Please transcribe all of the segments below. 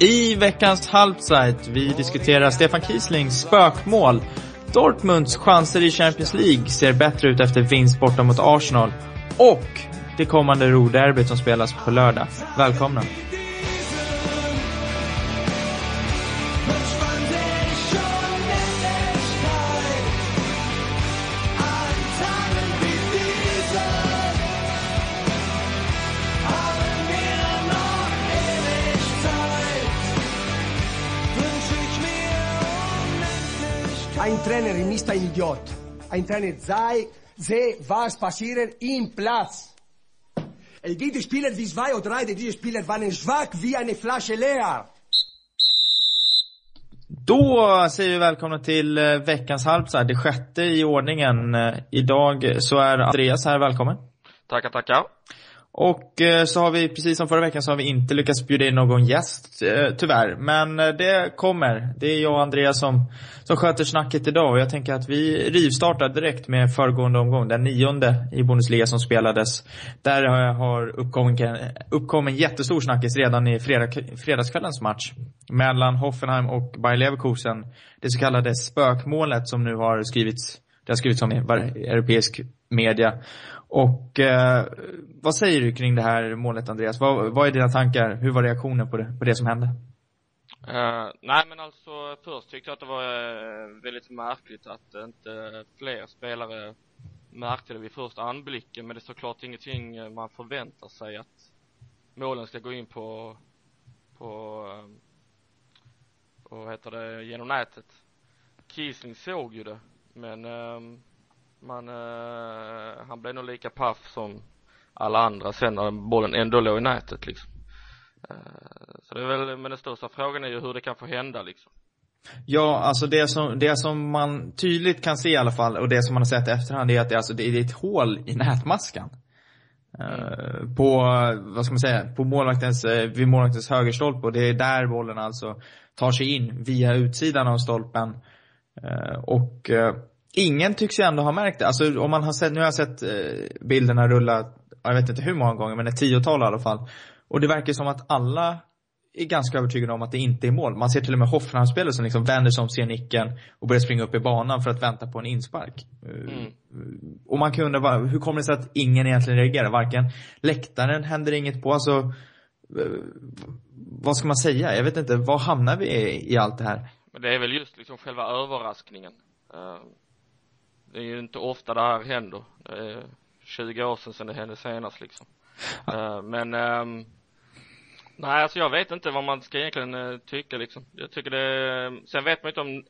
I veckans Halbzeit vi diskuterar Stefan Kieslings spökmål. Dortmunds chanser i Champions League ser bättre ut efter vinst borta mot Arsenal. Och det kommande roderbyt som spelas på lördag. Välkomna! Ein Idiot. Ein Trainer sei, sehe, was passiert im Platz. Es gibt Spieler wie zwei oder drei, diese Spieler waren schwach wie eine Flasche leer. Då säger vi välkomna till eh, veckans halbside, det sjätte i ordningen. Eh, Idag så är Andreas här, välkommen. Tackar, tackar. Och eh, så har vi, precis som förra veckan, så har vi inte lyckats bjuda in någon gäst, eh, tyvärr. Men eh, det kommer. Det är jag och Andreas som, som sköter snacket idag. Och jag tänker att vi rivstartar direkt med föregående omgång, den nionde i Bundesliga som spelades. Där har uppkommit, uppkommit en jättestor snackis redan i fredag, fredagskvällens match. Mellan Hoffenheim och Bayer Leverkusen. Det så kallade spökmålet som nu har skrivits, det har skrivits om i europeisk media. Och eh, vad säger du kring det här målet Andreas? Vad, vad är dina tankar? Hur var reaktionen på det, på det som hände? Uh, nej men alltså först tyckte jag att det var uh, väldigt märkligt att inte fler spelare märkte det vid första anblicken men det är såklart ingenting man förväntar sig att målen ska gå in på på uh, vad heter det genom nätet Kiesling såg ju det men ehm, man eh, han blev nog lika paff som alla andra sen när bollen ändå låg i nätet liksom Eh, så det är väl, men den största frågan är ju hur det kan få hända liksom. Ja, alltså det som, det som man tydligt kan se i alla fall, och det som man har sett i efterhand, är att det, alltså, det är ett hål i nätmaskan. Eh, på, vad ska man säga, på målvaktens, eh, vid målvaktens högerstolpe och det är där bollen alltså tar sig in via utsidan av stolpen. Eh, och ingen tycks ju ändå ha märkt det. Alltså om man har sett, nu har jag sett eh, bilderna rulla, jag vet inte hur många gånger, men ett tiotal i alla fall. Och det verkar som att alla är ganska övertygade om att det inte är mål. Man ser till och med Hoffenheim-spelare som liksom vänder sig om, ser nicken och börjar springa upp i banan för att vänta på en inspark. Eh, Mm. Och man kan undra, hur kommer det sig att ingen egentligen reagerar? Varken läktaren händer inget på, alltså eh, vad ska man säga? Jag vet inte, var hamnar vi i, i allt det här? Men det är väl just liksom själva överraskningen. Det är ju inte ofta det här händer. Det är 20 år sedan sedan det hände senast liksom. Eh, men ehm, nej alltså jag vet inte vad man ska egentligen eh, tycka liksom. Jag tycker det, sen vet man inte om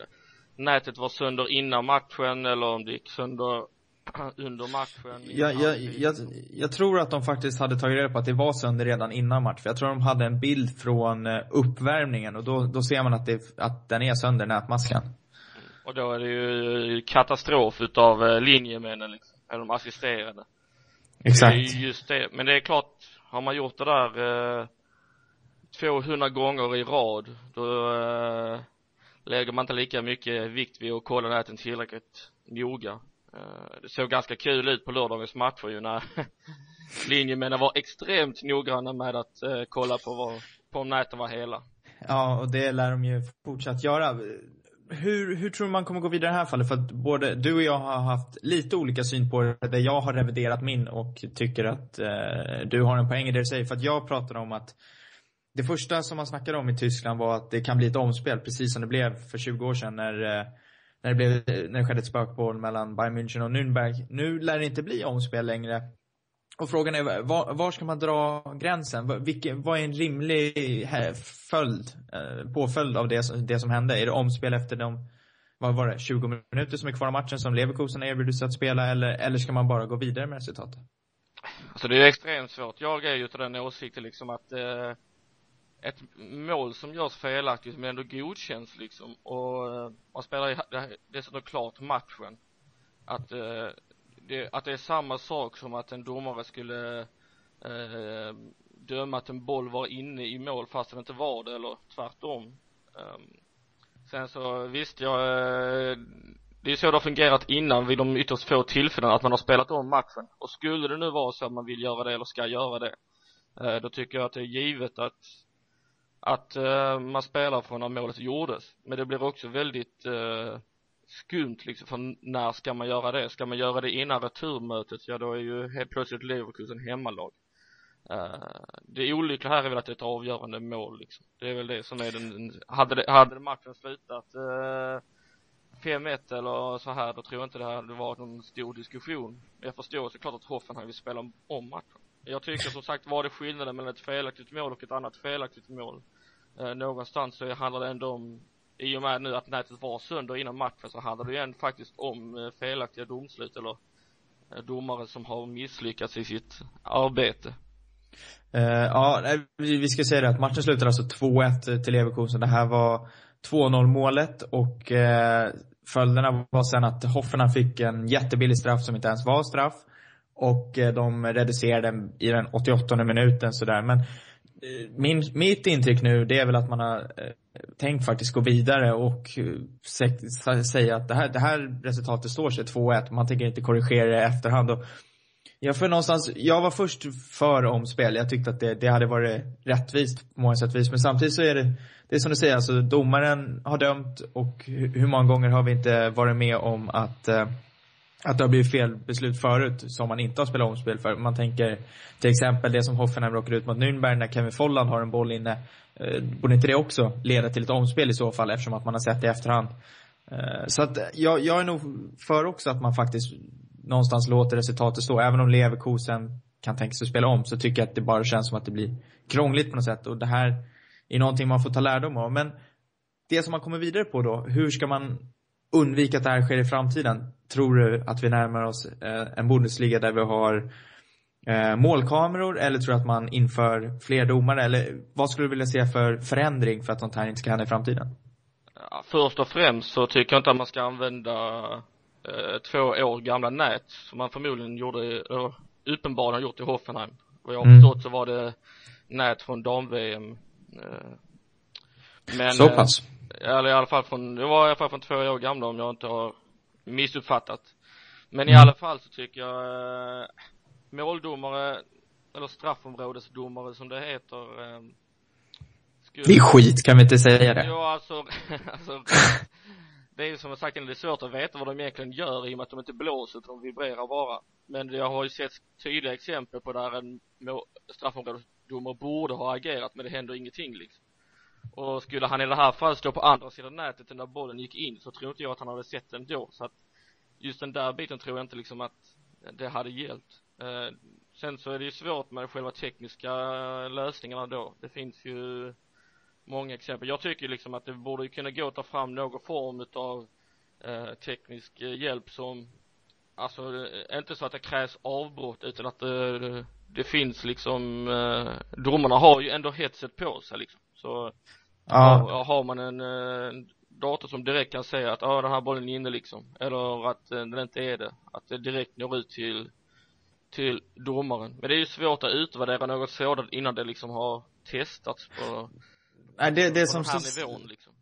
nätet var sönder innan matchen eller om det gick sönder under matchen. Jag, jag, jag, jag tror att de faktiskt hade tagit reda på att det var sönder redan innan match. För jag tror de hade en bild från eh, uppvärmningen och då, då ser man att, det, att den är sönder, nätmaskan. Och då är det ju katastrof utav eh, linjemännen liksom, eller de assisterande. Det är ju just det. Men det är klart, har man gjort det där eh, 200 gånger i rad, då eh, lägger man inte lika mycket vikt vid att kolla näten tillräckligt noga. Eh, det såg ganska kul ut på lördagens matcher ju när linjemännen var extremt noggranna med att eh, kolla på, vad, på om näten var hela. Ja, och det lär de ju fortsatt göra. Hur, hur tror du man kommer gå vidare i det här fallet? För att både du och jag har haft lite olika syn på det, där jag har reviderat min och tycker att eh, du har en poäng i det du säger. För att jag pratade om att det första som man snackade om i Tyskland var att det kan bli ett omspel, precis som det blev för 20 år sedan när, eh, när, det, blev, när det skedde ett spökmål mellan Bayern München och Nürnberg. Nu lär det inte bli omspel längre. Och frågan är, var, var ska man dra gränsen? Vilke, Vilken, vad är en rimlig eh, följd, eh, påföljd av det, som- det som hände? Är det omspel efter de, vad var det, 20 minuter som är kvar av matchen som Leverkusen erbjuder sig att spela eller, eller ska man bara gå vidare med resultatet? Alltså det är extremt svårt. Jag är ju till den åsikten liksom att eh, ett mål som görs felaktigt men ändå godkänns liksom och eh, man spelar ju det- dessutom klart matchen. Att eh, det, att det är samma sak som att en domare skulle eh, döma att en boll var inne i mål fast den inte var det eller tvärtom. Um, sen så visst jag eh, det är så det har fungerat innan vid de ytterst få tillfällena att man har spelat om matchen och skulle det nu vara så att man vill göra det eller ska göra det eh, då tycker jag att det är givet att att eh, man spelar från när målet gjordes men det blir också väldigt eh skumt liksom för när ska man göra det ska man göra det innan returmötet ja då är ju helt plötsligt Leverkusen hemmalag uh, det olyckliga här är väl att det är ett avgörande mål liksom det är väl det som är den hade det, hade matchen slutat eh, uh, 5-1 eller så här, då tror jag inte det hade varit någon stor diskussion. Jag förstår såklart att Hoffenheim vill spela om matchen. Jag tycker som sagt, var det skillnaden mellan ett felaktigt mål och ett annat felaktigt mål? Eh, någonstans så handlar det ändå om, i och med nu att nätet var sönder innan matchen så handlar det ju ändå faktiskt om eh, felaktiga domslut eller eh, domare som har misslyckats i sitt arbete. Uh, ja, vi ska säga det att matchen slutade alltså 2-1 till Leverkusen. Det här var 2-0 målet och uh, följderna var sen att Hoffenheim fick en jättebillig straff som inte ens var straff. Och uh, de reducerade i den 88 minuten sådär. Men min, mitt intryck nu det är väl att man har eh, tänkt faktiskt gå vidare och eh, säga att det här, det här resultatet står sig 2-1. Man tänker inte korrigera det i efterhand. Och jag, för någonstans, jag var först för omspel. Jag tyckte att det, det hade varit rättvist på många sätt vis. Men samtidigt så är det det är som du säger, alltså domaren har dömt och hur många gånger har vi inte varit med om att eh, att det har blivit fel beslut förut som man inte har spelat omspel för. Man tänker till exempel det som Hoffenheim råkar ut mot Nürnberg när Kevin Folland har en boll inne. Eh, borde inte det också leda till ett omspel i så fall eftersom att man har sett det i efterhand? Eh, så att jag, jag är nog för också att man faktiskt någonstans låter resultatet stå. Även om Leverkusen kan tänka sig att spela om så tycker jag att det bara känns som att det blir krångligt på något sätt. Och det här är någonting man får ta lärdom av. Men det som man kommer vidare på då, hur ska man undvika att det här sker i framtiden? Tror du att vi närmar oss eh, en Bundesliga där vi har eh, målkameror eller tror du att man inför fler domare? Eller vad skulle du vilja se för förändring för att sånt här inte ska hända i framtiden? Ja, först och främst så tycker jag inte att man ska använda eh, två år gamla nät som man förmodligen gjorde, eller uppenbarligen gjort i Hoffenheim. Vad jag har mm. förstått så var det nät från dam-VM Eh, men, Så eh, pass? Eller i alla fall från, det var i alla fall från två år gamla om jag inte har missuppfattat. Men i mm. alla fall så tycker jag eh, måldomare, eller straffområdesdomare som det heter skulle... Det är skit, kan vi inte säga det? Ja, alltså, alltså det är ju som jag sagt, det är svårt att veta vad de egentligen gör i och med att de inte blåser utan de vibrerar bara. Men jag har ju sett tydliga exempel på där en straffområdes domare borde ha agerat men det händer ingenting liksom. Och skulle han i det här fallet stå på andra sidan nätet den där bollen gick in så tror inte jag att han hade sett den då så att just den där biten tror jag inte liksom att det hade hjälpt. Eh, sen så är det ju svårt med själva tekniska lösningarna då. Det finns ju många exempel. Jag tycker liksom att det borde kunna gå att ta fram någon form utav eh, teknisk eh, hjälp som alltså eh, inte så att det krävs avbrott utan att det, det finns liksom eh, domarna har ju ändå headset på sig liksom så ja. har, har man en, eh, en dator som direkt kan säga att ja den här bollen är inne liksom eller att eh, den inte är det att det direkt når ut till till domaren men det är ju svårt att utvärdera något sådant innan det liksom har testats på Nej det, det på som den här nivån liksom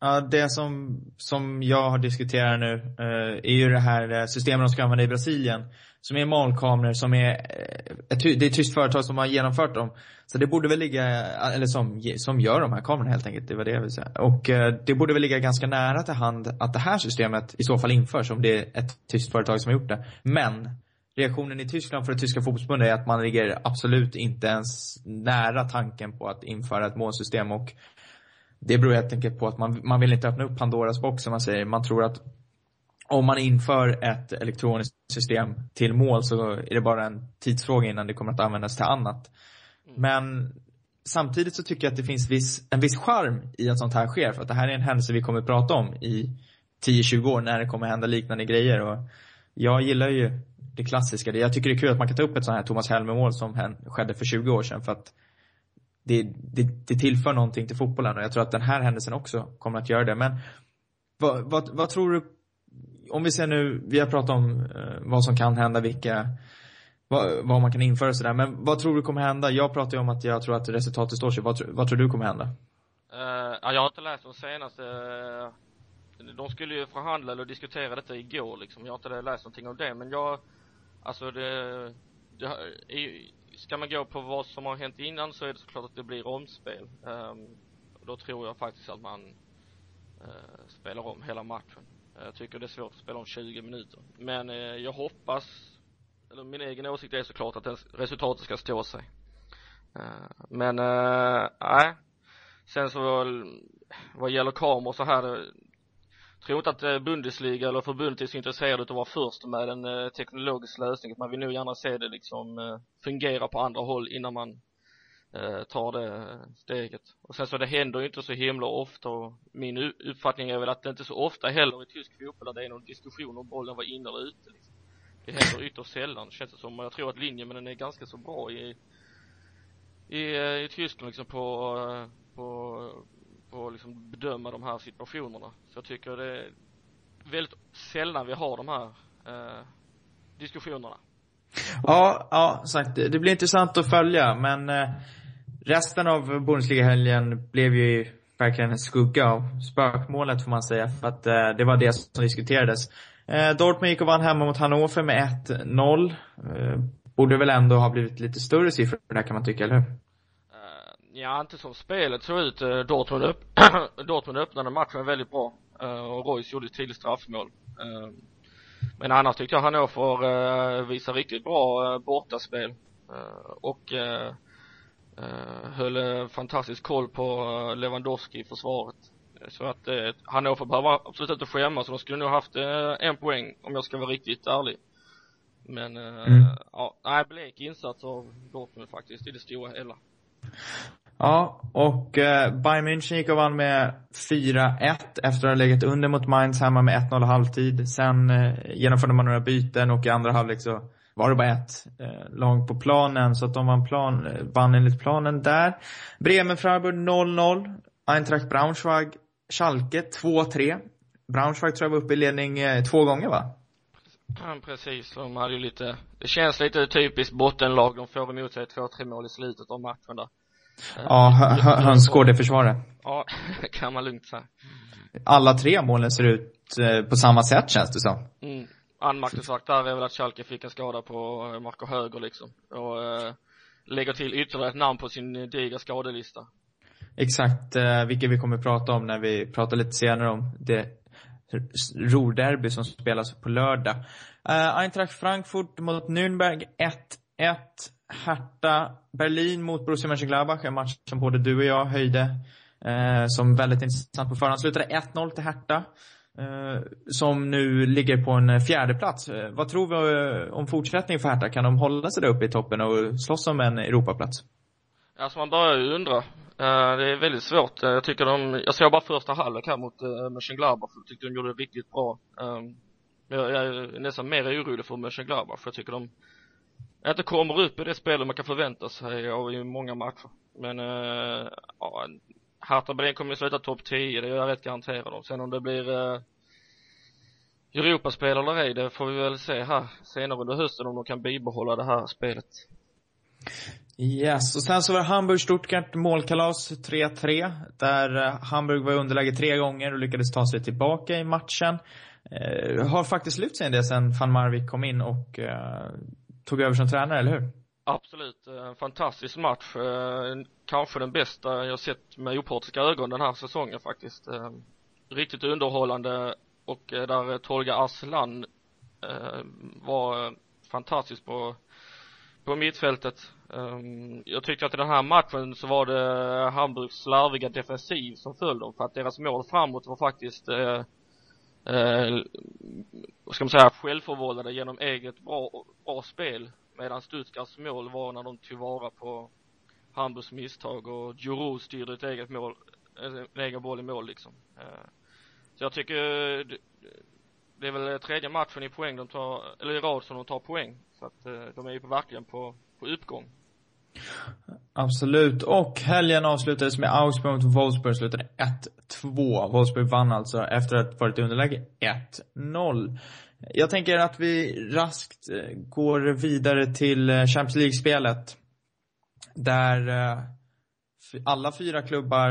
Ja, det som, som jag har diskuterat nu eh, är ju det här systemet de ska använda i Brasilien. Som är molnkameror som är eh, ett, det är ett tyst företag som har genomfört dem. Så det borde väl ligga, eller som, som gör de här kamerorna helt enkelt, det var det jag ville säga. Och eh, det borde väl ligga ganska nära till hand att det här systemet i så fall införs om det är ett tyst företag som har gjort det. Men reaktionen i Tyskland för det tyska fotbollsförbundet är att man ligger absolut inte ens nära tanken på att införa ett målsystem och det beror helt enkelt på att man, man vill inte öppna upp Pandoras box som man säger. Man tror att om man inför ett elektroniskt system till mål så är det bara en tidsfråga innan det kommer att användas till annat. Mm. Men samtidigt så tycker jag att det finns viss, en viss charm i att sånt här sker. För att det här är en händelse vi kommer att prata om i 10-20 år när det kommer att hända liknande grejer. Och jag gillar ju det klassiska. Jag tycker det är kul att man kan ta upp ett sånt här Thomas Helmer-mål som skedde för 20 år sedan. För att det, det, det tillför någonting till fotbollen och jag tror att den här händelsen också kommer att göra det. Men vad, vad, vad tror du, om vi ser nu, vi har pratat om eh, vad som kan hända, vilka, vad, vad man kan införa och sådär. Men vad tror du kommer hända? Jag pratar ju om att jag tror att resultatet står sig. Vad, vad tror du kommer hända? Uh, ja, jag har inte läst de senaste uh, de skulle ju förhandla eller diskutera detta igår liksom. Jag har inte läst någonting om det, men jag, alltså det, det ska man gå på vad som har hänt innan så är det såklart att det blir omspel. Um, då tror jag faktiskt att man eh, spelar om hela matchen. Jag tycker det är svårt att spela om 20 minuter. Men eh, jag hoppas, eller min egen åsikt är såklart att resultatet ska stå sig. Eh, men, eh, nej. Sen så, vad gäller kameror så här, tror inte att eh, Bundesliga eller förbundet är så intresserade av att vara först med en eh, teknologisk lösning. Man vill nog gärna se det liksom eh, fungera på andra håll innan man eh, tar det steget. Och sen så det händer ju inte så himla ofta och min uppfattning är väl att det inte så ofta heller i tysk fotboll där det är någon diskussion om bollen var inne eller ute liksom. Det händer ytterst sällan känns det som och jag tror att linjen men den är ganska så bra i i, i Tyskland liksom på, på på liksom bedöma de här situationerna. Så jag tycker det är väldigt sällan vi har de här eh, diskussionerna. Ja, ja, sagt. Det blir intressant att följa, men eh, resten av Bundesliga-helgen blev ju verkligen en skugga av spökmålet får man säga, för att eh, det var det som diskuterades. Eh, Dortmund gick och vann hemma mot Hannover med 1-0. Eh, borde väl ändå ha blivit lite större siffror där kan man tycka, eller hur? Ja, inte som spelet såg ut. Eh, Dortmund, upp, Dortmund öppnade matchen väldigt bra eh, och Royce gjorde ett tidigt straffmål. Eh, men annars tyckte jag Hannover visar riktigt bra bortaspel och höll fantastisk koll på Lewandowski i försvaret. Så att Hannover behöver absolut inte skämmas så de skulle nog haft en poäng om jag ska vara riktigt ärlig. Men mm. ja, nej, blek insats av Dortmund faktiskt i det stora hela. Ja, och eh, Bayern München gick och vann med 4-1 efter att ha legat under mot Mainz hemma med 1-0 halvtid. Sen eh, genomförde man några byten och i andra halvlek så var det bara ett eh, lag på planen så att de vann, plan, eh, vann enligt planen där. Bremen-Freiburg 0-0. Eintracht Braunschweig, Schalke 2-3. Braunschweig tror jag var uppe i ledning eh, två gånger va? Ja, precis, de hade ju lite, det känns lite typiskt bottenlag, de får emot sig två, tre mål i slutet av matchen där. Ja, hönsgård i försvaret. Ja, kan man lugnt säga. Alla tre målen ser ut eh, på samma sätt känns det som. Mm. Anmärkningsvärt där är väl att Schalke fick en skada på eh, Marco Höger liksom. Och eh, lägger till ytterligare ett namn på sin digra skadelista. Exakt, eh, vilket vi kommer prata om när vi pratar lite senare om det Ruhrderby som spelas på lördag. Uh, Eintracht Frankfurt mot Nürnberg 1, Hertha Berlin mot Borussia Mönchengladbach, en match som både du och jag höjde eh, som väldigt intressant på förhand. Slutade 1-0 till Hertha. Eh, som nu ligger på en fjärde plats. Eh, vad tror vi eh, om fortsättningen för Hertha? Kan de hålla sig där uppe i toppen och slåss om en Europaplats? Alltså man börjar ju undra. Eh, det är väldigt svårt. Eh, jag tycker de, jag såg bara första halvlek här mot uh, Mönchengladbach. Jag tyckte de gjorde det riktigt bra. Men jag, jag är nästan mer orolig för Mönchengladbach. För jag tycker de inte kommer upp i det spelet man kan förvänta sig av i många matcher. Men, uh, ja, Hertha Berlin kommer ju sluta topp 10, det är jag rätt garanterad om. Sen om det blir uh, Europaspel eller ej, det får vi väl se här senare under hösten om de kan bibehålla det här spelet. Yes, och sen så var det Hamburg-Stuttgart målkalas 3-3. Där eh, Hamburg var i underläge tre gånger och lyckades ta sig tillbaka i matchen. Eh, har faktiskt lyft sig en del sen van Marvik kom in och eh, tog över som tränare, eller hur? Absolut, en fantastisk match. Eh, kanske den bästa jag sett med opartiska ögon den här säsongen faktiskt. Eh, riktigt underhållande och eh, där Tolga Aslan var fantastisk på på mittfältet. Jag tyckte att i den här matchen så var det Hamburgs slarviga defensiv som föll dem för att deras mål framåt var faktiskt eh, vad ska man säga, självförvållade genom eget bra, bra spel medan Stuttgarts mål var när de tillvara på Hamburgs misstag och Juro styrde ett eget mål, en egen boll i mål liksom. Eh, så jag tycker det, det är väl tredje matchen i poäng de tar, eller i rad som de tar poäng. Så att eh, de är ju verkligen på, på uppgång. Absolut. Och helgen avslutades med Augsburg mot Wolfsburg, slutade 1-2. Wolfsburg vann alltså efter att ha varit i underläge 1-0. Jag tänker att vi raskt eh, går vidare till eh, Champions League-spelet. Där eh, alla fyra klubbar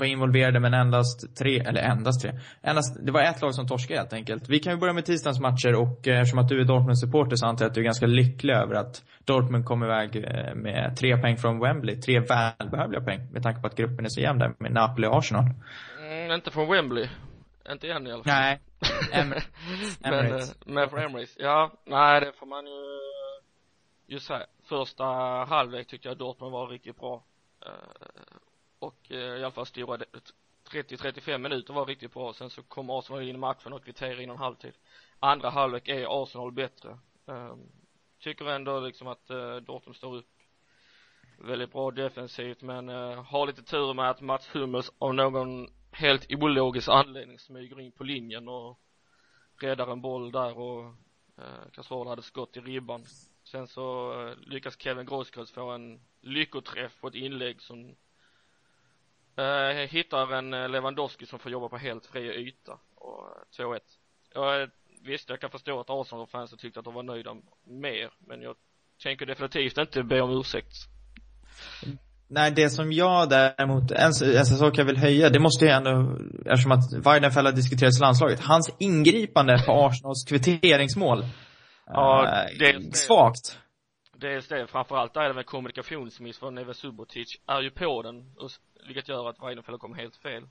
var involverade men endast tre, eller endast tre. Endast, det var ett lag som torskade helt enkelt. Vi kan ju börja med tisdagens matcher och eh, eftersom att du är Dortmund-supporter så antar jag att du är ganska lycklig över att Dortmund kom iväg eh, med tre poäng från Wembley. Tre välbehövliga poäng med tanke på att gruppen är så jämn där med Napoli och Arsenal. Mm, inte från Wembley. Inte än i alla fall. Nej. Emirates. men, men från Emirates. Ja, nej det får man ju ju säga. Första halvlek tyckte jag Dortmund var riktigt bra. Och eh, i alla fall stora 30-35 minuter var riktigt bra. Sen så kom Arsenal in i matchen och kvitterade innan halvtid. Andra halvlek är Arsenal bättre. Ehm, tycker ändå liksom att eh, Dortmund står upp väldigt bra defensivt men eh, har lite tur med att Mats Hummels av någon helt ologisk anledning smyger in på linjen och räddar en boll där och eh, hade skott i ribban. Sen så lyckas Kevin Grosskreutz få en lyckoträff på ett inlägg som eh, hittar en eh, Lewandowski som får jobba på helt fri yta och 2-1. Eh, jag, visst, jag kan förstå att Arsenal-fansen tyckte att de var nöjda mer, men jag tänker definitivt inte be om ursäkt. Nej, det som jag däremot, en, en sak jag vill höja, det måste ju ändå, eftersom att Weidenfeld har diskuterats i landslaget, hans ingripande på Arsenals kvitteringsmål. Ja, äh, det är svagt. Dels det, framförallt är det med kommunikationsmiss från Neve Subotic, är ju på den, vilket gör att Weidenfeld kommer helt fel.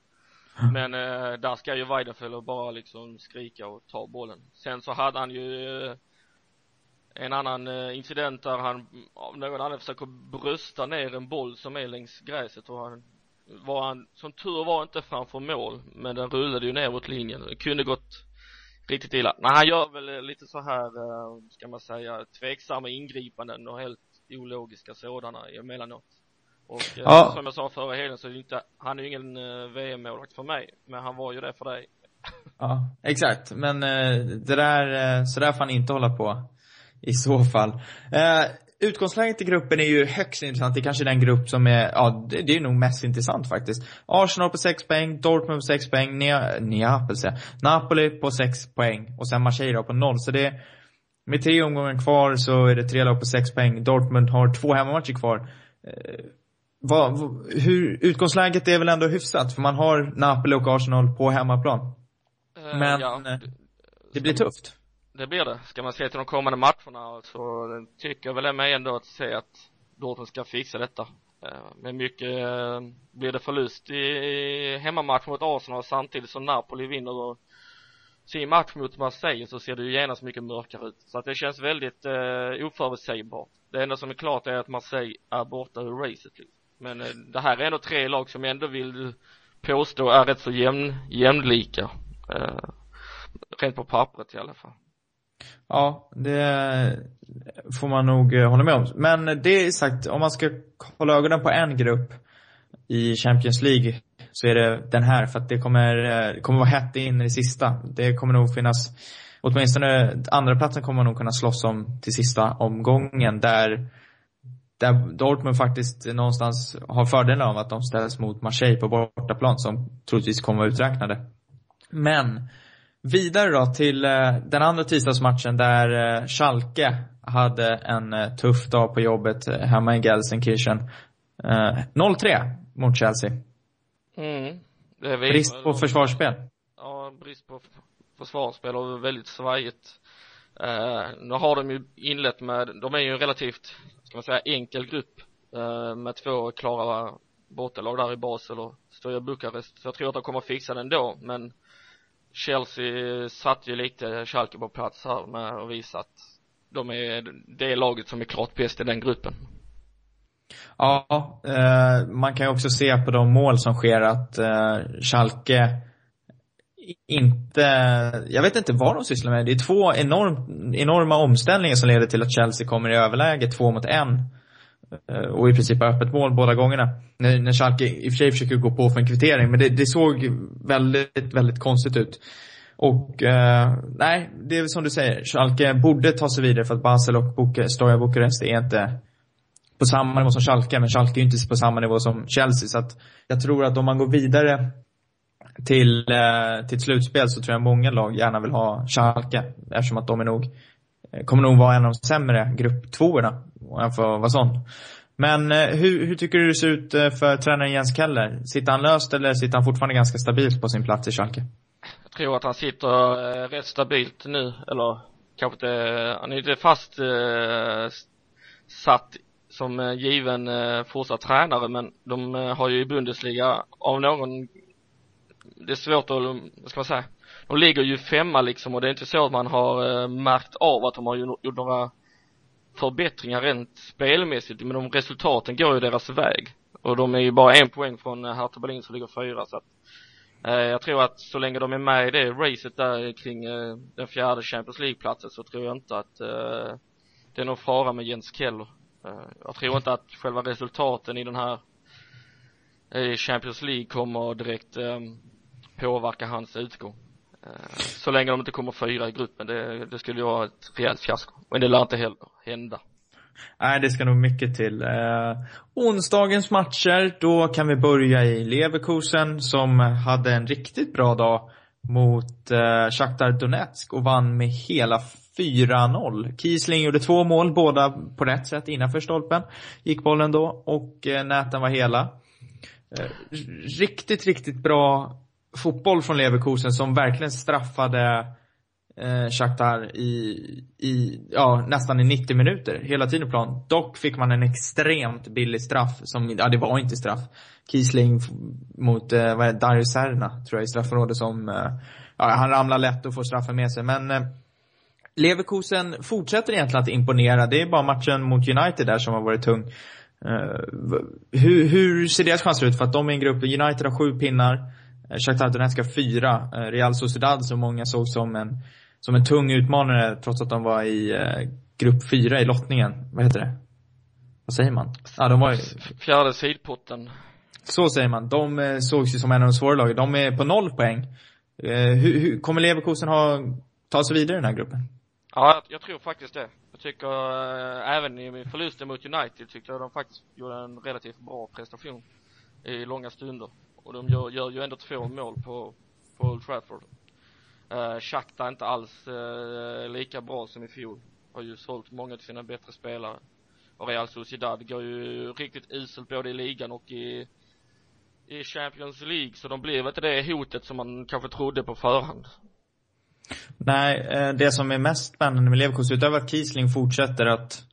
Men eh, där ska ju Weidenfeld bara liksom skrika och ta bollen. Sen så hade han ju eh, en annan eh, incident där han av någon annan försöker brösta ner en boll som är längs gräset och han var han, som tur var inte framför mål men den rullade ju ner mot linjen det kunde gått riktigt illa nej han gör väl eh, lite så här ska man säga tveksamma ingripanden och helt ologiska sådana emellanåt och ja. som jag sa förra helgen så är inte, han är ju ingen VM-målvakt för mig men han var ju det för dig Ja, exakt. Men det där, så där får han inte hålla på i så fall. Eh, utgångsläget i gruppen är ju högst intressant. Det är kanske den grupp som är, ja, det, det är nog mest intressant faktiskt. Arsenal på 6 poäng, Dortmund på 6 poäng, Nea, Neapel säger Napoli på 6 poäng och sen Marseille på 0. Så det, med tre omgångar kvar så är det tre lag på 6 poäng. Dortmund har två hemmamatcher kvar. Eh, vad, hur, utgångsläget är väl ändå hyfsat, för man har Napoli och Arsenal på hemmaplan. Uh, Men ja. Eh, det blir tufft det blir det. Ska man se till de kommande matcherna så tycker väl mig ändå att se att Dortmund ska fixa detta. Eh, men mycket eh, blir det förlust i hemmamatch mot Arsenal samtidigt som Napoli vinner sin match mot Marseille så ser det ju genast mycket mörkare ut. Så att det känns väldigt eh, oförutsägbart. Det enda som är klart är att Marseille är borta ur racet. Men eh, det här är ändå tre lag som jag ändå vill påstå är rätt så jämn, jämlika. Eh, rent på pappret i alla fall. Ja, det får man nog eh, hålla med om. Men det sagt, om man ska hålla ögonen på en grupp i Champions League så är det den här för att det kommer, eh, det kommer vara hett in i det sista. Det kommer nog finnas, åtminstone andra platsen kommer man nog kunna slåss om till sista omgången där där Dortmund faktiskt någonstans har fördelen av att de ställs mot Marseille på bortaplan som troligtvis kommer vara uträknade. Men Vidare då till eh, den andra tisdagsmatchen där eh, Schalke hade en eh, tuff dag på jobbet hemma i Gelsenkirchen. 0-3 mot Chelsea. Mm. brist på försvarsspel. Ja, brist på försvarsspel och väldigt svajigt. Uh, nu har de ju inlett med, de är ju relativt, ska man säga, enkel grupp eh, med två klara bortalag där i Basel och Stoja Bukarest. Så jag tror att de kommer fixa det ändå. men Chelsea satte ju lite Schalke på plats här med att visa att de är det laget som är klart bäst i den gruppen. Ja, eh, man kan ju också se på de mål som sker att eh, Schalke inte, jag vet inte vad de sysslar med. Det är två enorm, enorma omställningar som leder till att Chelsea kommer i överläge, två mot en. Eh, och i princip öppet mål båda gångerna. När, när Schalke i och för sig försöker gå på för en kvittering, men det, det såg väldigt, väldigt konstigt ut. Och eh, nej, det är väl som du säger. Schalke borde ta sig vidare för att Basel och Buke, Stoja Bukarest är inte på samma nivå som Schalke, men Schalke är ju inte på samma nivå som Chelsea. Så att jag tror att om man går vidare till, eh, till ett slutspel så tror jag många lag gärna vill ha Schalke. Eftersom att de är nog, eh, kommer nog vara en av de sämre grupptvåorna. om jag får vara sån. Men eh, hur, hur tycker du det ser ut för tränaren Jens Keller? Sitter han löst eller sitter han fortfarande ganska stabilt på sin plats i Schalke? Jag tror att han sitter rätt stabilt nu, eller kanske inte, han är inte fast eh, satt som given eh, fortsatt tränare men de har ju i Bundesliga av någon det är svårt att, vad ska man säga? De ligger ju femma liksom och det är inte så att man har eh, märkt av att de har gjort några förbättringar rent spelmässigt men de resultaten går ju deras väg. Och de är ju bara en poäng från eh, Hertha Berlin som ligger fyra så att eh, jag tror att så länge de är med i det racet där kring eh, den fjärde Champions League-platsen så tror jag inte att eh, det är någon fara med Jens Keller. Eh, jag tror inte att själva resultaten i den här i Champions League kommer direkt eh, påverka hans utgång eh, så länge de inte kommer fyra i gruppen, det, det skulle ju vara ett rejält fiasko. Men det lär inte heller hända. Nej, det ska nog mycket till. Eh, onsdagens matcher, då kan vi börja i Leverkusen som hade en riktigt bra dag mot eh, Shakhtar Donetsk och vann med hela 4-0. Kiesling gjorde två mål, båda på rätt sätt innanför stolpen. Gick bollen då och eh, näten var hela. Eh, riktigt, riktigt bra fotboll från Leverkusen som verkligen straffade eh, Shakhtar i, i, ja, nästan i 90 minuter. Hela tiden på plan. Dock fick man en extremt billig straff som, ja det var inte straff. Kiesling mot, eh, vad är det, Dario Serna, tror jag i straffområdet som, eh, ja han ramlar lätt och får straffen med sig. Men eh, Leverkusen fortsätter egentligen att imponera. Det är bara matchen mot United där som har varit tung. Uh, hur, hur ser deras chanser ut? För att de är en grupp, United har sju pinnar. Eh, Shakhtar Donetsk har fyra. Eh, Real Sociedad som många såg som en, som en tung utmanare trots att de var i eh, grupp fyra i lottningen. Vad heter det? Vad säger man? Ja, de var i... Fjärde sidpotten. Så säger man. De sågs ju som en av de svåra lagen. De är på noll poäng. Hur, hur, kommer Leverkusen ha, ta sig vidare i den här gruppen? Ja, jag, jag tror faktiskt det. Jag tycker äh, även i förlusten mot United tyckte jag de faktiskt gjorde en relativt bra prestation i långa stunder. Och de gör, gör ju ändå två mål på, på Old Trafford. Eh, Shakhtar är inte alls eh, lika bra som i fjol. Har ju sålt många av sina bättre spelare. Och Real Sociedad går ju riktigt uselt både i ligan och i i Champions League så de blev inte det hotet som man kanske trodde på förhand. Nej, eh, det som är mest spännande med Leverkusen, utöver att Kiesling fortsätter att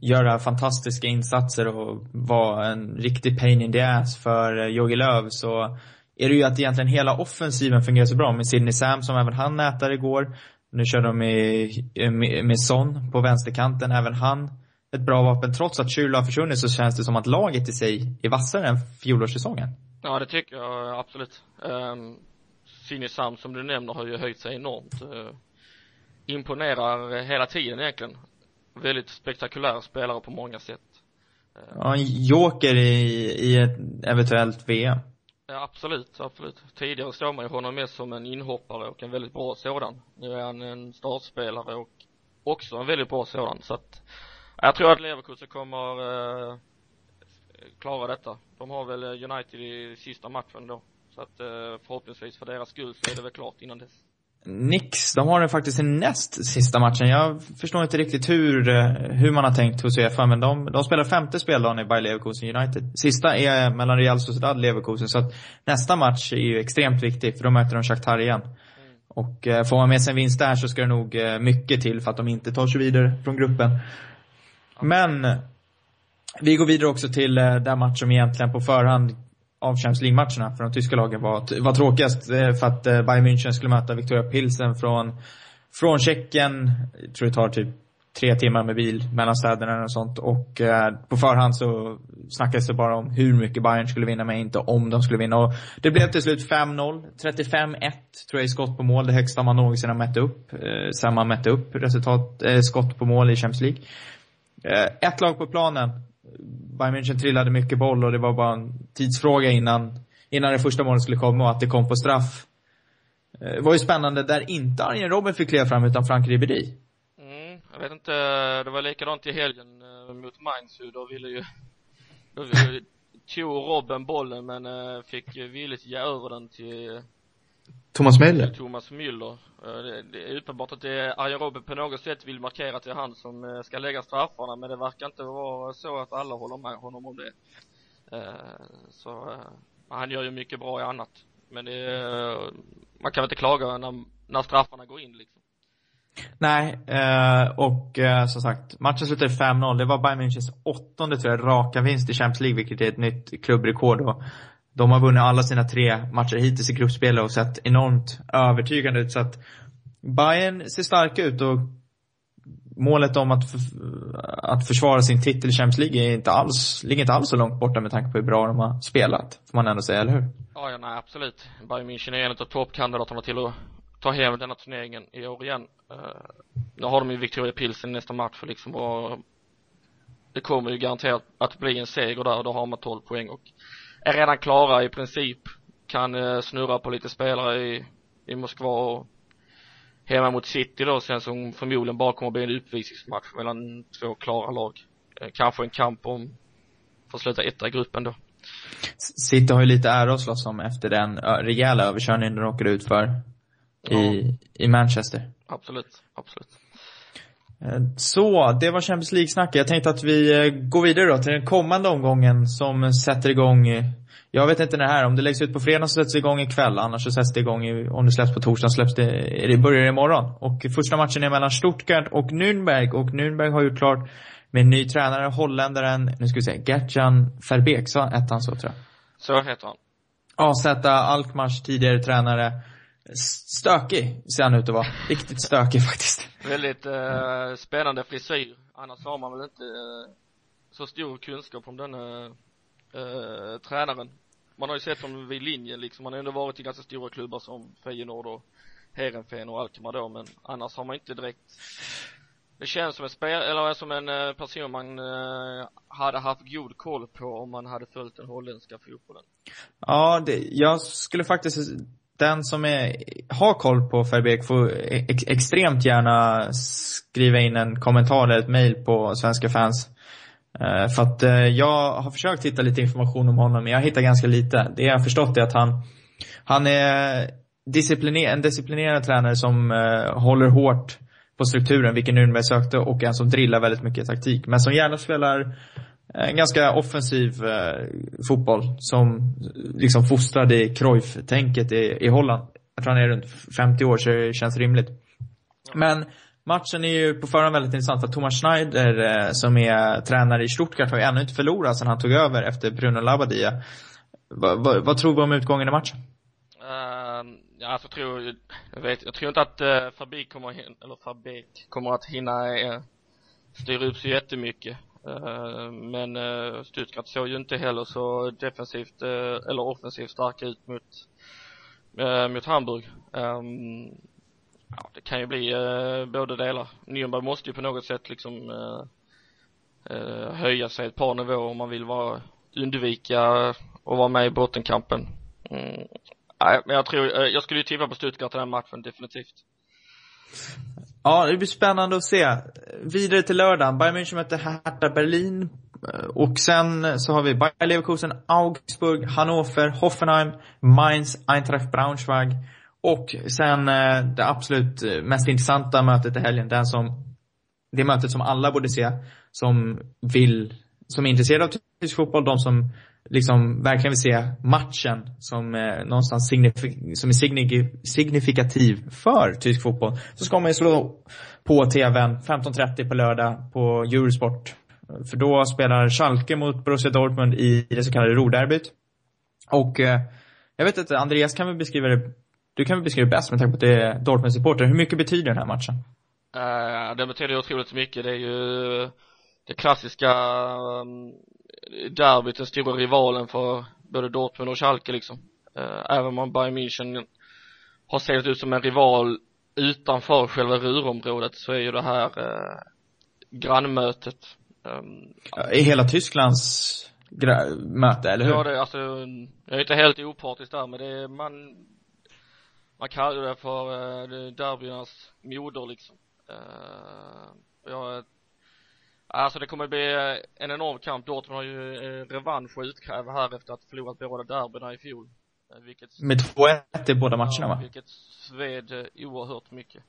göra fantastiska insatser och vara en riktig pain in the ass för eh, Jogi Löw så är det ju att egentligen hela offensiven fungerar så bra med Sidney Sam som även han nätade igår. Nu kör de med, med Son på vänsterkanten, även han ett bra vapen. Trots att Schürrle har försvunnit så känns det som att laget i sig är vassare än fjolårssäsongen. Ja, det tycker jag eh, absolut. Um, Sidney Sam som du nämner har ju höjt sig enormt. Uh, imponerar hela tiden egentligen väldigt spektakulär spelare på många sätt. Ja, en joker i, i ett eventuellt VM. Ja, absolut, absolut. Tidigare såg man ju honom mest som en inhoppare och en väldigt bra sådan. Nu är han en startspelare och också en väldigt bra sådan. Så att jag tror att Leverkusen kommer eh, klara detta. De har väl United i sista matchen då. Så att eh, förhoppningsvis för deras skull så är det väl klart innan dess. Nix, de har den faktiskt den näst sista matchen. Jag förstår inte riktigt hur, eh, hur man har tänkt hos Uefa, men de, de spelar femte speldagen i Bayer Leverkusen United. Sista är mellan Real Sociedad och Leverkusen, så att nästa match är ju extremt viktig, för då möter de Shakhtar igen. Mm. Och eh, får man med sig en vinst där så ska det nog eh, mycket till för att de inte tar sig vidare från gruppen. Men vi går vidare också till eh, den match som egentligen på förhand av Champions League-matcherna för de tyska lagen var, var tråkigast eh, för att eh, Bayern München skulle möta Victoria Pilsen från, från Tjeckien. Jag tror det tar typ tre timmar med bil mellan städerna och sånt. Och eh, på förhand så snackades det bara om hur mycket Bayern skulle vinna, men inte om de skulle vinna. Och det blev till slut 5-0. 35-1 tror jag i skott på mål. Det högsta man någonsin har mätt upp. Eh, sen man mätte upp resultat, eh, skott på mål i Champions League. Eh, ett lag på planen. Bayern München trillade mycket boll och det var bara en tidsfråga innan, innan det första målet skulle komma och att det kom på straff. Det var ju spännande där inte Arjen Robben fick kliva fram utan Frank Ribéry. Mm, jag vet inte, det var likadant i helgen eh, mot Mainz ju, då ville ju, då ville, tog Robben bollen men eh, fick villigt ge över den till Thomas Müller? Thomas Müller. Eh, det, är uppenbart att det är Arjen Robben på något sätt vill markera att det är han som eh, ska lägga straffarna men det verkar inte vara så att alla håller med honom om det. Eh, så han gör ju mycket bra i annat. Men det är, man kan väl inte klaga när, när straffarna går in liksom. Nej, och som sagt, matchen slutade 5-0. Det var Bayern Münchens åttonde, tror jag, raka vinst i Champions League, vilket är ett nytt klubbrekord. Och de har vunnit alla sina tre matcher hittills i gruppspelet och sett enormt övertygande ut. Så att Bayern ser starka ut och målet om att, att försvara sin titel i Champions League är inte alls, ligger inte alls så långt borta med tanke på hur bra de har spelat. Får man ändå säga, eller hur? Ja, ja nej, absolut. Bayern München är en av toppkandidaterna till att ta hem denna turneringen i år igen. Eh, uh, nu har de ju Victoria Pilsen i nästa match liksom och det kommer ju garanterat att bli en seger där och då har man 12 poäng och är redan klara i princip. Kan eh, snurra på lite spelare i, i Moskva och hemma mot City då sen som förmodligen bara kommer att bli en uppvisningsmatch mellan två klara lag. Eh, kanske en kamp om, för att sluta etta i gruppen då. City har ju lite ära att slåss om efter den rejäla överkörningen de råkade ut för i, ja. i Manchester. Absolut, absolut. Eh, så, det var Champions League-snacket. Jag tänkte att vi går vidare då till den kommande omgången som sätter igång jag vet inte när det här, om det läggs ut på fredag så sätts det igång ikväll, annars så sätts det igång, i, om det släpps på torsdag släpps det, det börjar imorgon. Och första matchen är mellan Stuttgart och Nürnberg och Nürnberg har gjort klart med ny tränare, holländaren, nu ska vi se, Gertjan Verbeek, så hette han så tror jag. Så heter han. AZ Alkmaars tidigare tränare. Stökig ser han ut att vara. Riktigt stökig faktiskt. Väldigt eh, spännande frisyr. Annars har man väl inte eh, så stor kunskap om denna eh, tränaren man har ju sett honom vid linjen liksom, han har ändå varit i ganska stora klubbar som Feyenoord och Heerenveen och Alkmaar då, men annars har man inte direkt det känns som en spel, eller som en uh, person man uh, hade haft god koll på om man hade följt den holländska fotbollen. Ja, det, jag skulle faktiskt, den som är, har koll på Verbeek får ex, extremt gärna skriva in en kommentar eller ett mail på Svenska fans Eh, för att eh, jag har försökt hitta lite information om honom, men jag hittar ganska lite. Det jag har förstått är att han, han är discipliner, en disciplinerad tränare som uh, håller hårt på strukturen, vilken Nürnberg sökte, och en som drillar väldigt mycket taktik. Men som gärna spelar Eh, en ganska offensiv eh, fotboll som liksom fostrade i Cruyff-tänket i, i Holland. Jag tror han är runt 50 år, så det känns rimligt. Men Matchen är ju på förhand väldigt intressant för Thomas Schneider eh, som är tränare i Stuttgart har ju ännu inte förlorat sedan han tog över efter Bruno Labbadia. Va, va, vad tror vi om utgången i matchen? Uh, ja, alltså, jag tror, jag vet, jag tror inte att eh, uh, Fabik kommer, eller Fabik kommer att hinna uh, styra upp så jättemycket. Eh, men eh, Stuttgart såg ju inte heller så defensivt eh, eller offensivt starka ut mot, mot Hamburg. Ehm, ja, det kan ju bli båda delar. Nürnberg måste ju på något sätt liksom höja sig ett par nivåer om man vill vara, undvika att vara med i bottenkampen. Mm, nej, men jag tror, jag skulle ju tippa på Stuttgart i den matchen, definitivt. Ja, det blir spännande att se. Vidare till lördagen. Bayern München möter Hertha Berlin. Och sen så har vi Bayer Leverkusen, Augsburg, Hannover, Hoffenheim, Mainz, Eintracht Braunschweig och sen eh, det absolut eh, mest intressanta mötet i helgen, den som, det mötet som alla borde se, som vill, som är intresserade av tysk fotboll, de som liksom verkligen vill se matchen som eh, någonstans signifik som är signif signifikativ för tysk fotboll. Så ska man ju slå på tvn 15.30 på lördag på Eurosport. För då spelar Schalke mot Borussia Dortmund i det så kallade Roderbyt. Och eh, jag vet inte, Andreas kan väl beskriva det du kan väl beskriva det bäst med tanke på att det är Dortmund-supporter. Hur mycket betyder den här matchen? Uh, den betyder otroligt mycket. Det är ju det klassiska um, derbyt, den stora rivalen för både Dortmund och Schalke liksom. Uh, även om Bayern München har sett ut som en rival utanför själva Ruhrområdet så är ju det här uh, grannmötet um, I hela Tysklands möte, eller hur? Ja, det, alltså, jag är inte helt opartisk där, men det är, man man kallar det för uh, derbyernas moder liksom. Uh, jag, alltså det kommer bli en enorm kamp. Dortmund har ju uh, revansch att utkräva här efter att ha förlorat båda derbyna i fjol. Vilket, Med 2-1 i båda matcherna va? Vilket sved oerhört mycket.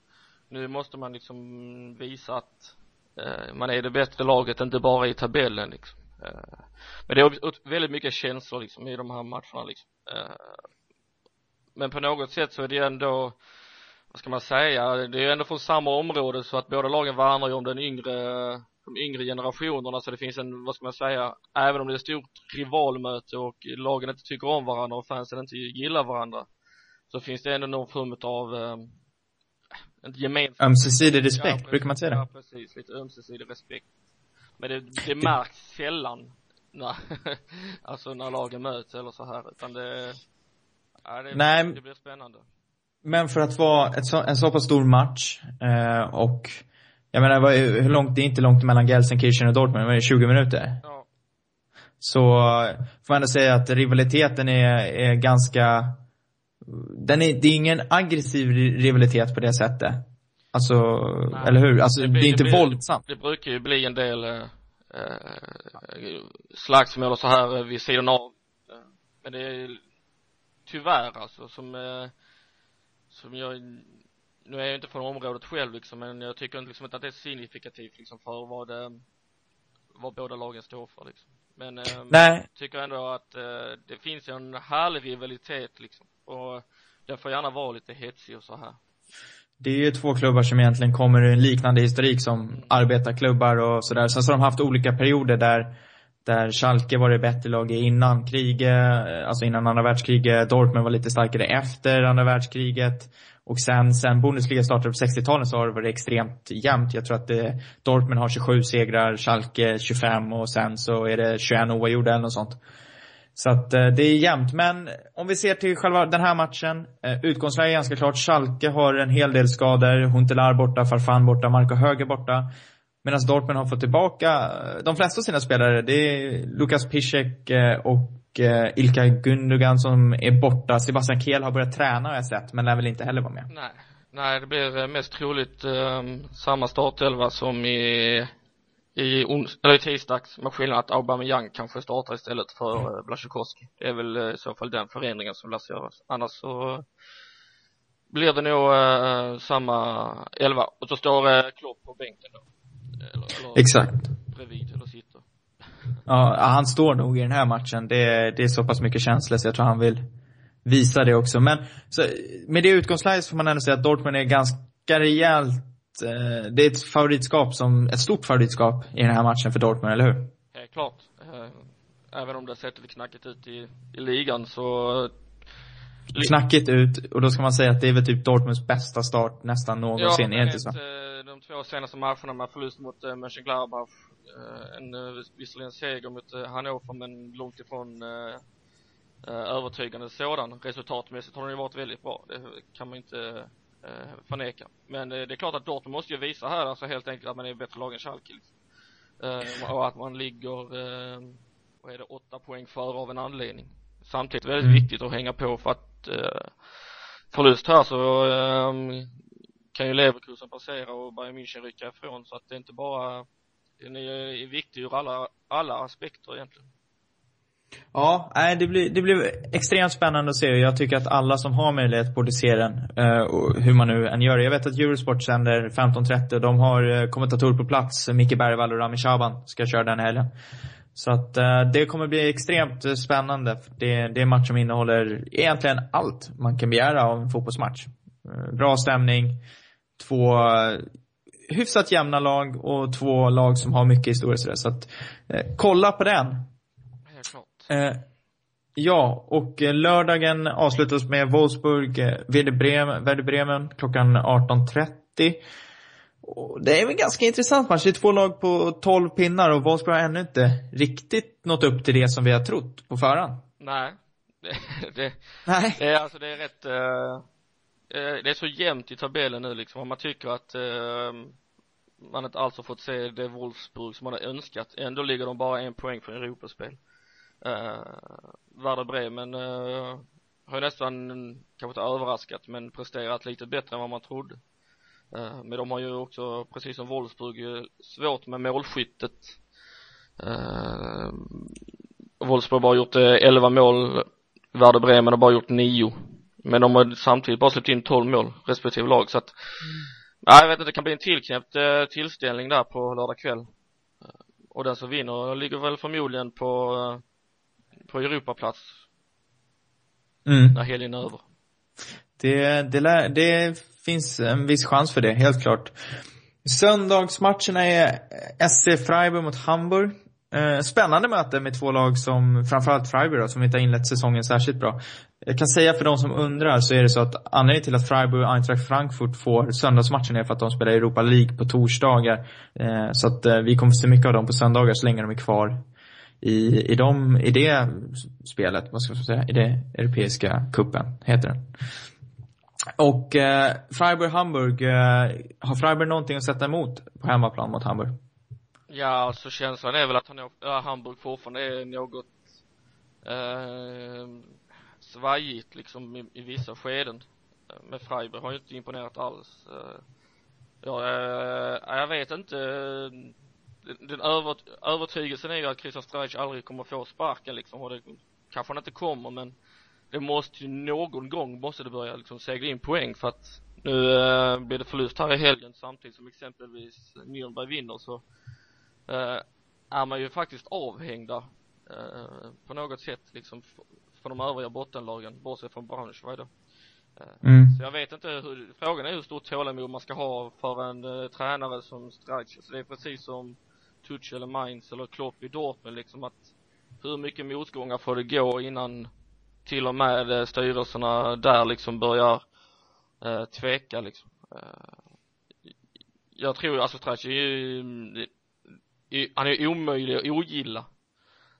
Nu måste man liksom visa att eh, man är det bättre laget, inte bara i tabellen liksom. Eh, men det är väldigt mycket känslor liksom i de här matcherna liksom. Eh, men på något sätt så är det ändå vad ska man säga, det är ändå från samma område så att båda lagen värnar ju om den yngre de yngre generationerna så det finns en, vad ska man säga, även om det är ett stort rivalmöte och lagen inte tycker om varandra och fansen inte gillar varandra så finns det ändå någon form av eh, inte gemensam ömsesidig respekt, ja, brukar man säga det? Ja, precis, lite ömsesidig respekt. Men det, det märks sällan när, alltså när lagen möts eller så här utan det, ja, det, Nej, det blir spännande. Men för att vara ett så, en så pass stor match eh, och jag menar, vad, hur långt, det är inte långt mellan Gelsenkirchen och Dortmund, det är 20 minuter. Ja. Så får man ändå säga att rivaliteten är, är ganska, den är, det är ingen aggressiv rivalitet på det sättet. Alltså, Nej. eller hur? Alltså, det, blir, det är inte det blir, våldsamt. Det brukar ju bli en del eh, eh slagsmål och så här vid sidan av. Men det är tyvärr alltså som eh, som jag nu är jag inte från området själv liksom men jag tycker liksom inte att det är signifikativt liksom för vad det, vad båda lagen står för liksom men eh, Nej. tycker ändå att eh, det finns en härlig rivalitet liksom och den får gärna vara lite hetsig och så här det är ju två klubbar som egentligen kommer ur en liknande historik som mm. arbetarklubbar och sådär. Sen så har de haft olika perioder där där Schalke var det bättre laget innan kriget, eh, alltså innan andra världskriget. Dortmund var lite starkare efter andra världskriget. Och sen, sen Bundesliga startade på 60-talet så har det varit extremt jämnt. Jag tror att det, Dortmund har 27 segrar, Schalke 25 och sen så är det 21 oavgjorda eller något sånt. Så att eh, det är jämnt. Men om vi ser till själva den här matchen. Utgångsläget är ganska klart. Schalke har en hel del skador. Huntelaar borta, Farfan borta, Marco Höger borta. Medan Dortmund har fått tillbaka eh, de flesta av sina spelare. Det är Lukas Piszek eh, och eh, Ilka Gundogan som är borta. Sebastian Kehl har börjat träna har jag sett, men lär väl inte heller vara med. Nej, nej det blir mest troligt um, samma startelva som i i, ons eller i tisdags med skillnad att Aubameyang kanske startar istället för uh, Blasjukovski. Det är väl i så fall den förändringen som lär göras. Annars så blir det nog uh, samma elva. Och så står uh, Klopp på bänken då. Eller, eller Exakt. Bredvid eller sitter. Ja, han står nog i den här matchen. Det, är, det är så pass mycket känslor så jag tror han vill visa det också. Men så, med det utgångsläget får man ändå säga att Dortmund är ganska rejält eh, det är ett favoritskap som, ett stort favoritskap i den här matchen för Dortmund, eller hur? Helt klart. Eh, även om det har sett lite knackigt ut i, i ligan så Knackigt ut, och då ska man säga att det är väl typ Dortmunds bästa start nästan någonsin, ja, är inte så? Eh, de två senaste matcherna med förlust mot äh, Mönchengladbach, äh, en äh, visserligen seger mot äh, Hannover men långt ifrån äh, övertygande sådan. Resultatmässigt har de ju varit väldigt bra, det kan man inte äh, förneka. Men äh, det är klart att Dortmund måste ju visa här alltså helt enkelt att man är bättre lag än Schalke liksom. äh, och att man ligger, vad är det, åtta poäng före av en anledning. Samtidigt väldigt mm. viktigt att hänga på för att eh, förlust här så eh, kan ju Leverkusen passera och Bayern München rycka ifrån så att det är inte bara den är viktig ur alla, alla aspekter egentligen. Ja, nej, det blir, det blir extremt spännande att se. Jag tycker att alla som har möjlighet borde se den. Eh, hur man nu än gör det. Jag vet att Eurosport sänder 15.30. De har eh, kommentatorer på plats. Micke Bergvall och Rami Shaban ska köra den helgen. Så att uh, det kommer bli extremt spännande. Det, det är en match som innehåller egentligen allt man kan begära av en fotbollsmatch. Uh, bra stämning, två hyfsat jämna lag och två lag som har mycket historia. Så, så att kolla på den. Helt klart. Ja, och lördagen avslutas med Wolfsburg, Bremen, Werder Bremen klockan 18.30. Och det är en ganska intressant match. Det är två lag på 12 pinnar och Wolfsburg har ännu inte riktigt nått upp till det som vi har trott på förhand. Nej. Det, det, Nej. det är alltså det är rätt uh, Eh, det är så jämnt i tabellen nu liksom man tycker att eh man inte alls har fått se det Wolfsburg som man har önskat ändå ligger de bara en poäng från Europaspel eh Werder Bremen eh har ju nästan kanske inte överraskat men presterat lite bättre än vad man trodde Eh, men de har ju också, precis som Wolfsburg, svårt med målskyttet. Uh, Wolfsburg har bara gjort eh, 11 mål Werder Bremen har bara gjort nio. Men de har samtidigt bara släppt in 12 mål respektive lag så att Ja, jag vet inte, det kan bli en tillknäppt eh, tillställning där på lördag kväll. Och den som vinner ligger väl förmodligen på, eh, på Europaplats. Mm. När helgen är över. Det, det, lär, det finns en viss chans för det, helt klart. Söndagsmatcherna är SC Freiburg mot Hamburg. Eh, spännande möte med två lag som, framförallt Freiburg då, som inte har inlett säsongen särskilt bra. Jag kan säga för de som undrar så är det så att anledningen till att Freiburg och Eintracht Frankfurt får söndagsmatchen är för att de spelar Europa League på torsdagar. Eh, så att eh, vi kommer få se mycket av dem på söndagar så länge de är kvar i, i, dem, i det spelet, vad ska man säga, i det europeiska kuppen heter den. Och eh, Freiburg-Hamburg, eh, har Freiburg någonting att sätta emot på hemmaplan mot Hamburg? Ja, alltså känslan är väl att han, ja, Hamburg fortfarande är något eh, svajigt liksom i, i vissa skeden. Men Freiburg har ju inte imponerat alls. Eh, ja, eh, jag vet inte. Den över, övertygelsen är ju att Christian Streich aldrig kommer få sparken liksom och det kanske han inte kommer men det måste ju någon gång måste det börja liksom segla in poäng för att nu eh, blir det förlust här i helgen samtidigt som exempelvis Nürnberg vinner så eh, är man ju faktiskt avhängda eh, på något sätt liksom för de övriga bottenlagen bortsett från Braunschweig då. Eh, mm. Så jag vet inte hur, frågan är hur stort tålamod man ska ha för en uh, tränare som Streich. Så det är precis som Tuchel eller Mainz eller Klopp i Dortmund liksom att hur mycket motgångar får det gå innan till och med uh, styrelserna där liksom börjar uh, tveka liksom. Uh, jag tror alltså Streich är ju, han är omöjlig att ogilla.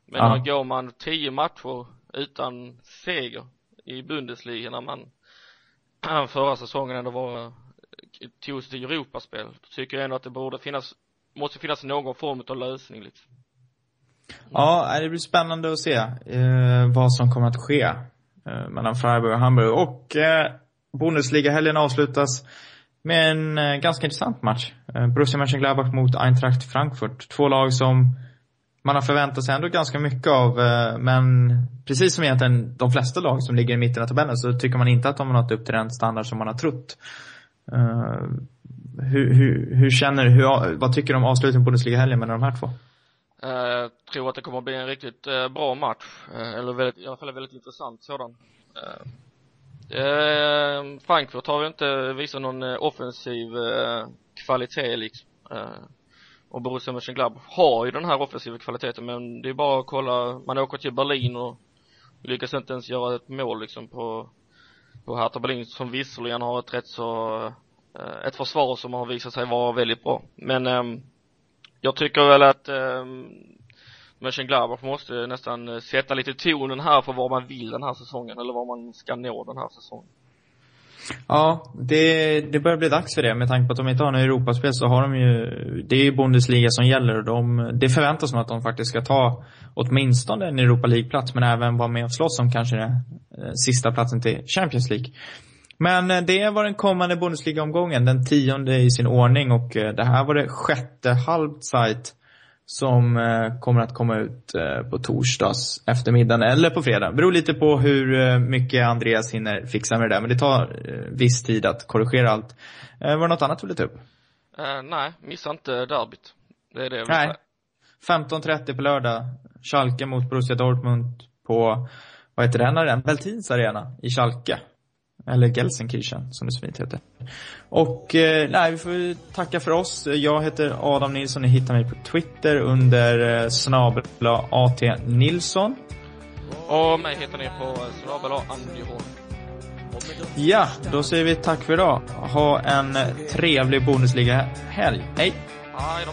Men ja. går man tio matcher utan seger i Bundesliga när man förra säsongen ändå var tog sig till Europaspel. Då tycker jag ändå att det borde finnas, måste finnas någon form av lösning liksom. Ja, det blir spännande att se eh, vad som kommer att ske eh, mellan Freiburg och Hamburg. Och eh, Bundesliga-helgen avslutas med en eh, ganska intressant match. Eh, Borussia Mönchengladbach mot Eintracht Frankfurt. Två lag som man har förväntat sig ändå ganska mycket av. Eh, men precis som egentligen de flesta lag som ligger i mitten av tabellen så tycker man inte att de har nått upp till den standard som man har trott. Hur, hur, hur, känner hur, vad tycker du om avslutningen på Bundesliga-helgen mellan de här två? Jag tror att det kommer att bli en riktigt bra match. eller väldigt, i alla fall en väldigt intressant sådan. Eh, Frankfurt har ju inte visat någon eh, offensiv eh, kvalitet liksom. Eh och Borussia Mönchengladbach har ju den här offensiva kvaliteten men det är bara att kolla, man åker till Berlin och lyckas inte ens göra ett mål liksom på på Hertha Berlin som visserligen har ett rätt så eh, ett försvar som har visat sig vara väldigt bra. Men eh, jag tycker väl att eh Mönchengladbach måste nästan eh, sätta lite tonen här för vad man vill den här säsongen eller vad man ska nå den här säsongen Ja, det, det börjar bli dags för det. Med tanke på att de inte har något Europaspel så har de ju, det är ju Bundesliga som gäller och de, det förväntas som att de faktiskt ska ta åtminstone en Europa League-plats men även vara med och slåss om kanske den eh, sista platsen till Champions League. Men eh, det var den kommande Bundesliga-omgången, den tionde i sin ordning och det här var det sjätte halvsajt som eh, kommer att komma ut eh, på torsdags eftermiddagen eller på fredag. Beror lite på hur eh, mycket Andreas hinner fixa med det där. Men det tar viss tid att korrigera allt. Var det något annat du ville ta upp? Uh, nej, missa inte derbyt. Det är det jag vill Nej. 15.30 på lördag. Schalke mot Borussia Dortmund på, vad heter den arenan? Veltins arena i Schalke. Eller Gelsenkirchen, som det så fint heter. Och eh, nej, vi får tacka för oss. Jag heter Adam Nilsson. Ni hittar mig på Twitter under eh, snabela AT Nilsson. Och mig hittar ni på snabela Andyholm. Ja, då säger vi tack för idag. Ha en trevlig Bundesliga-helg. Hej! Hej då.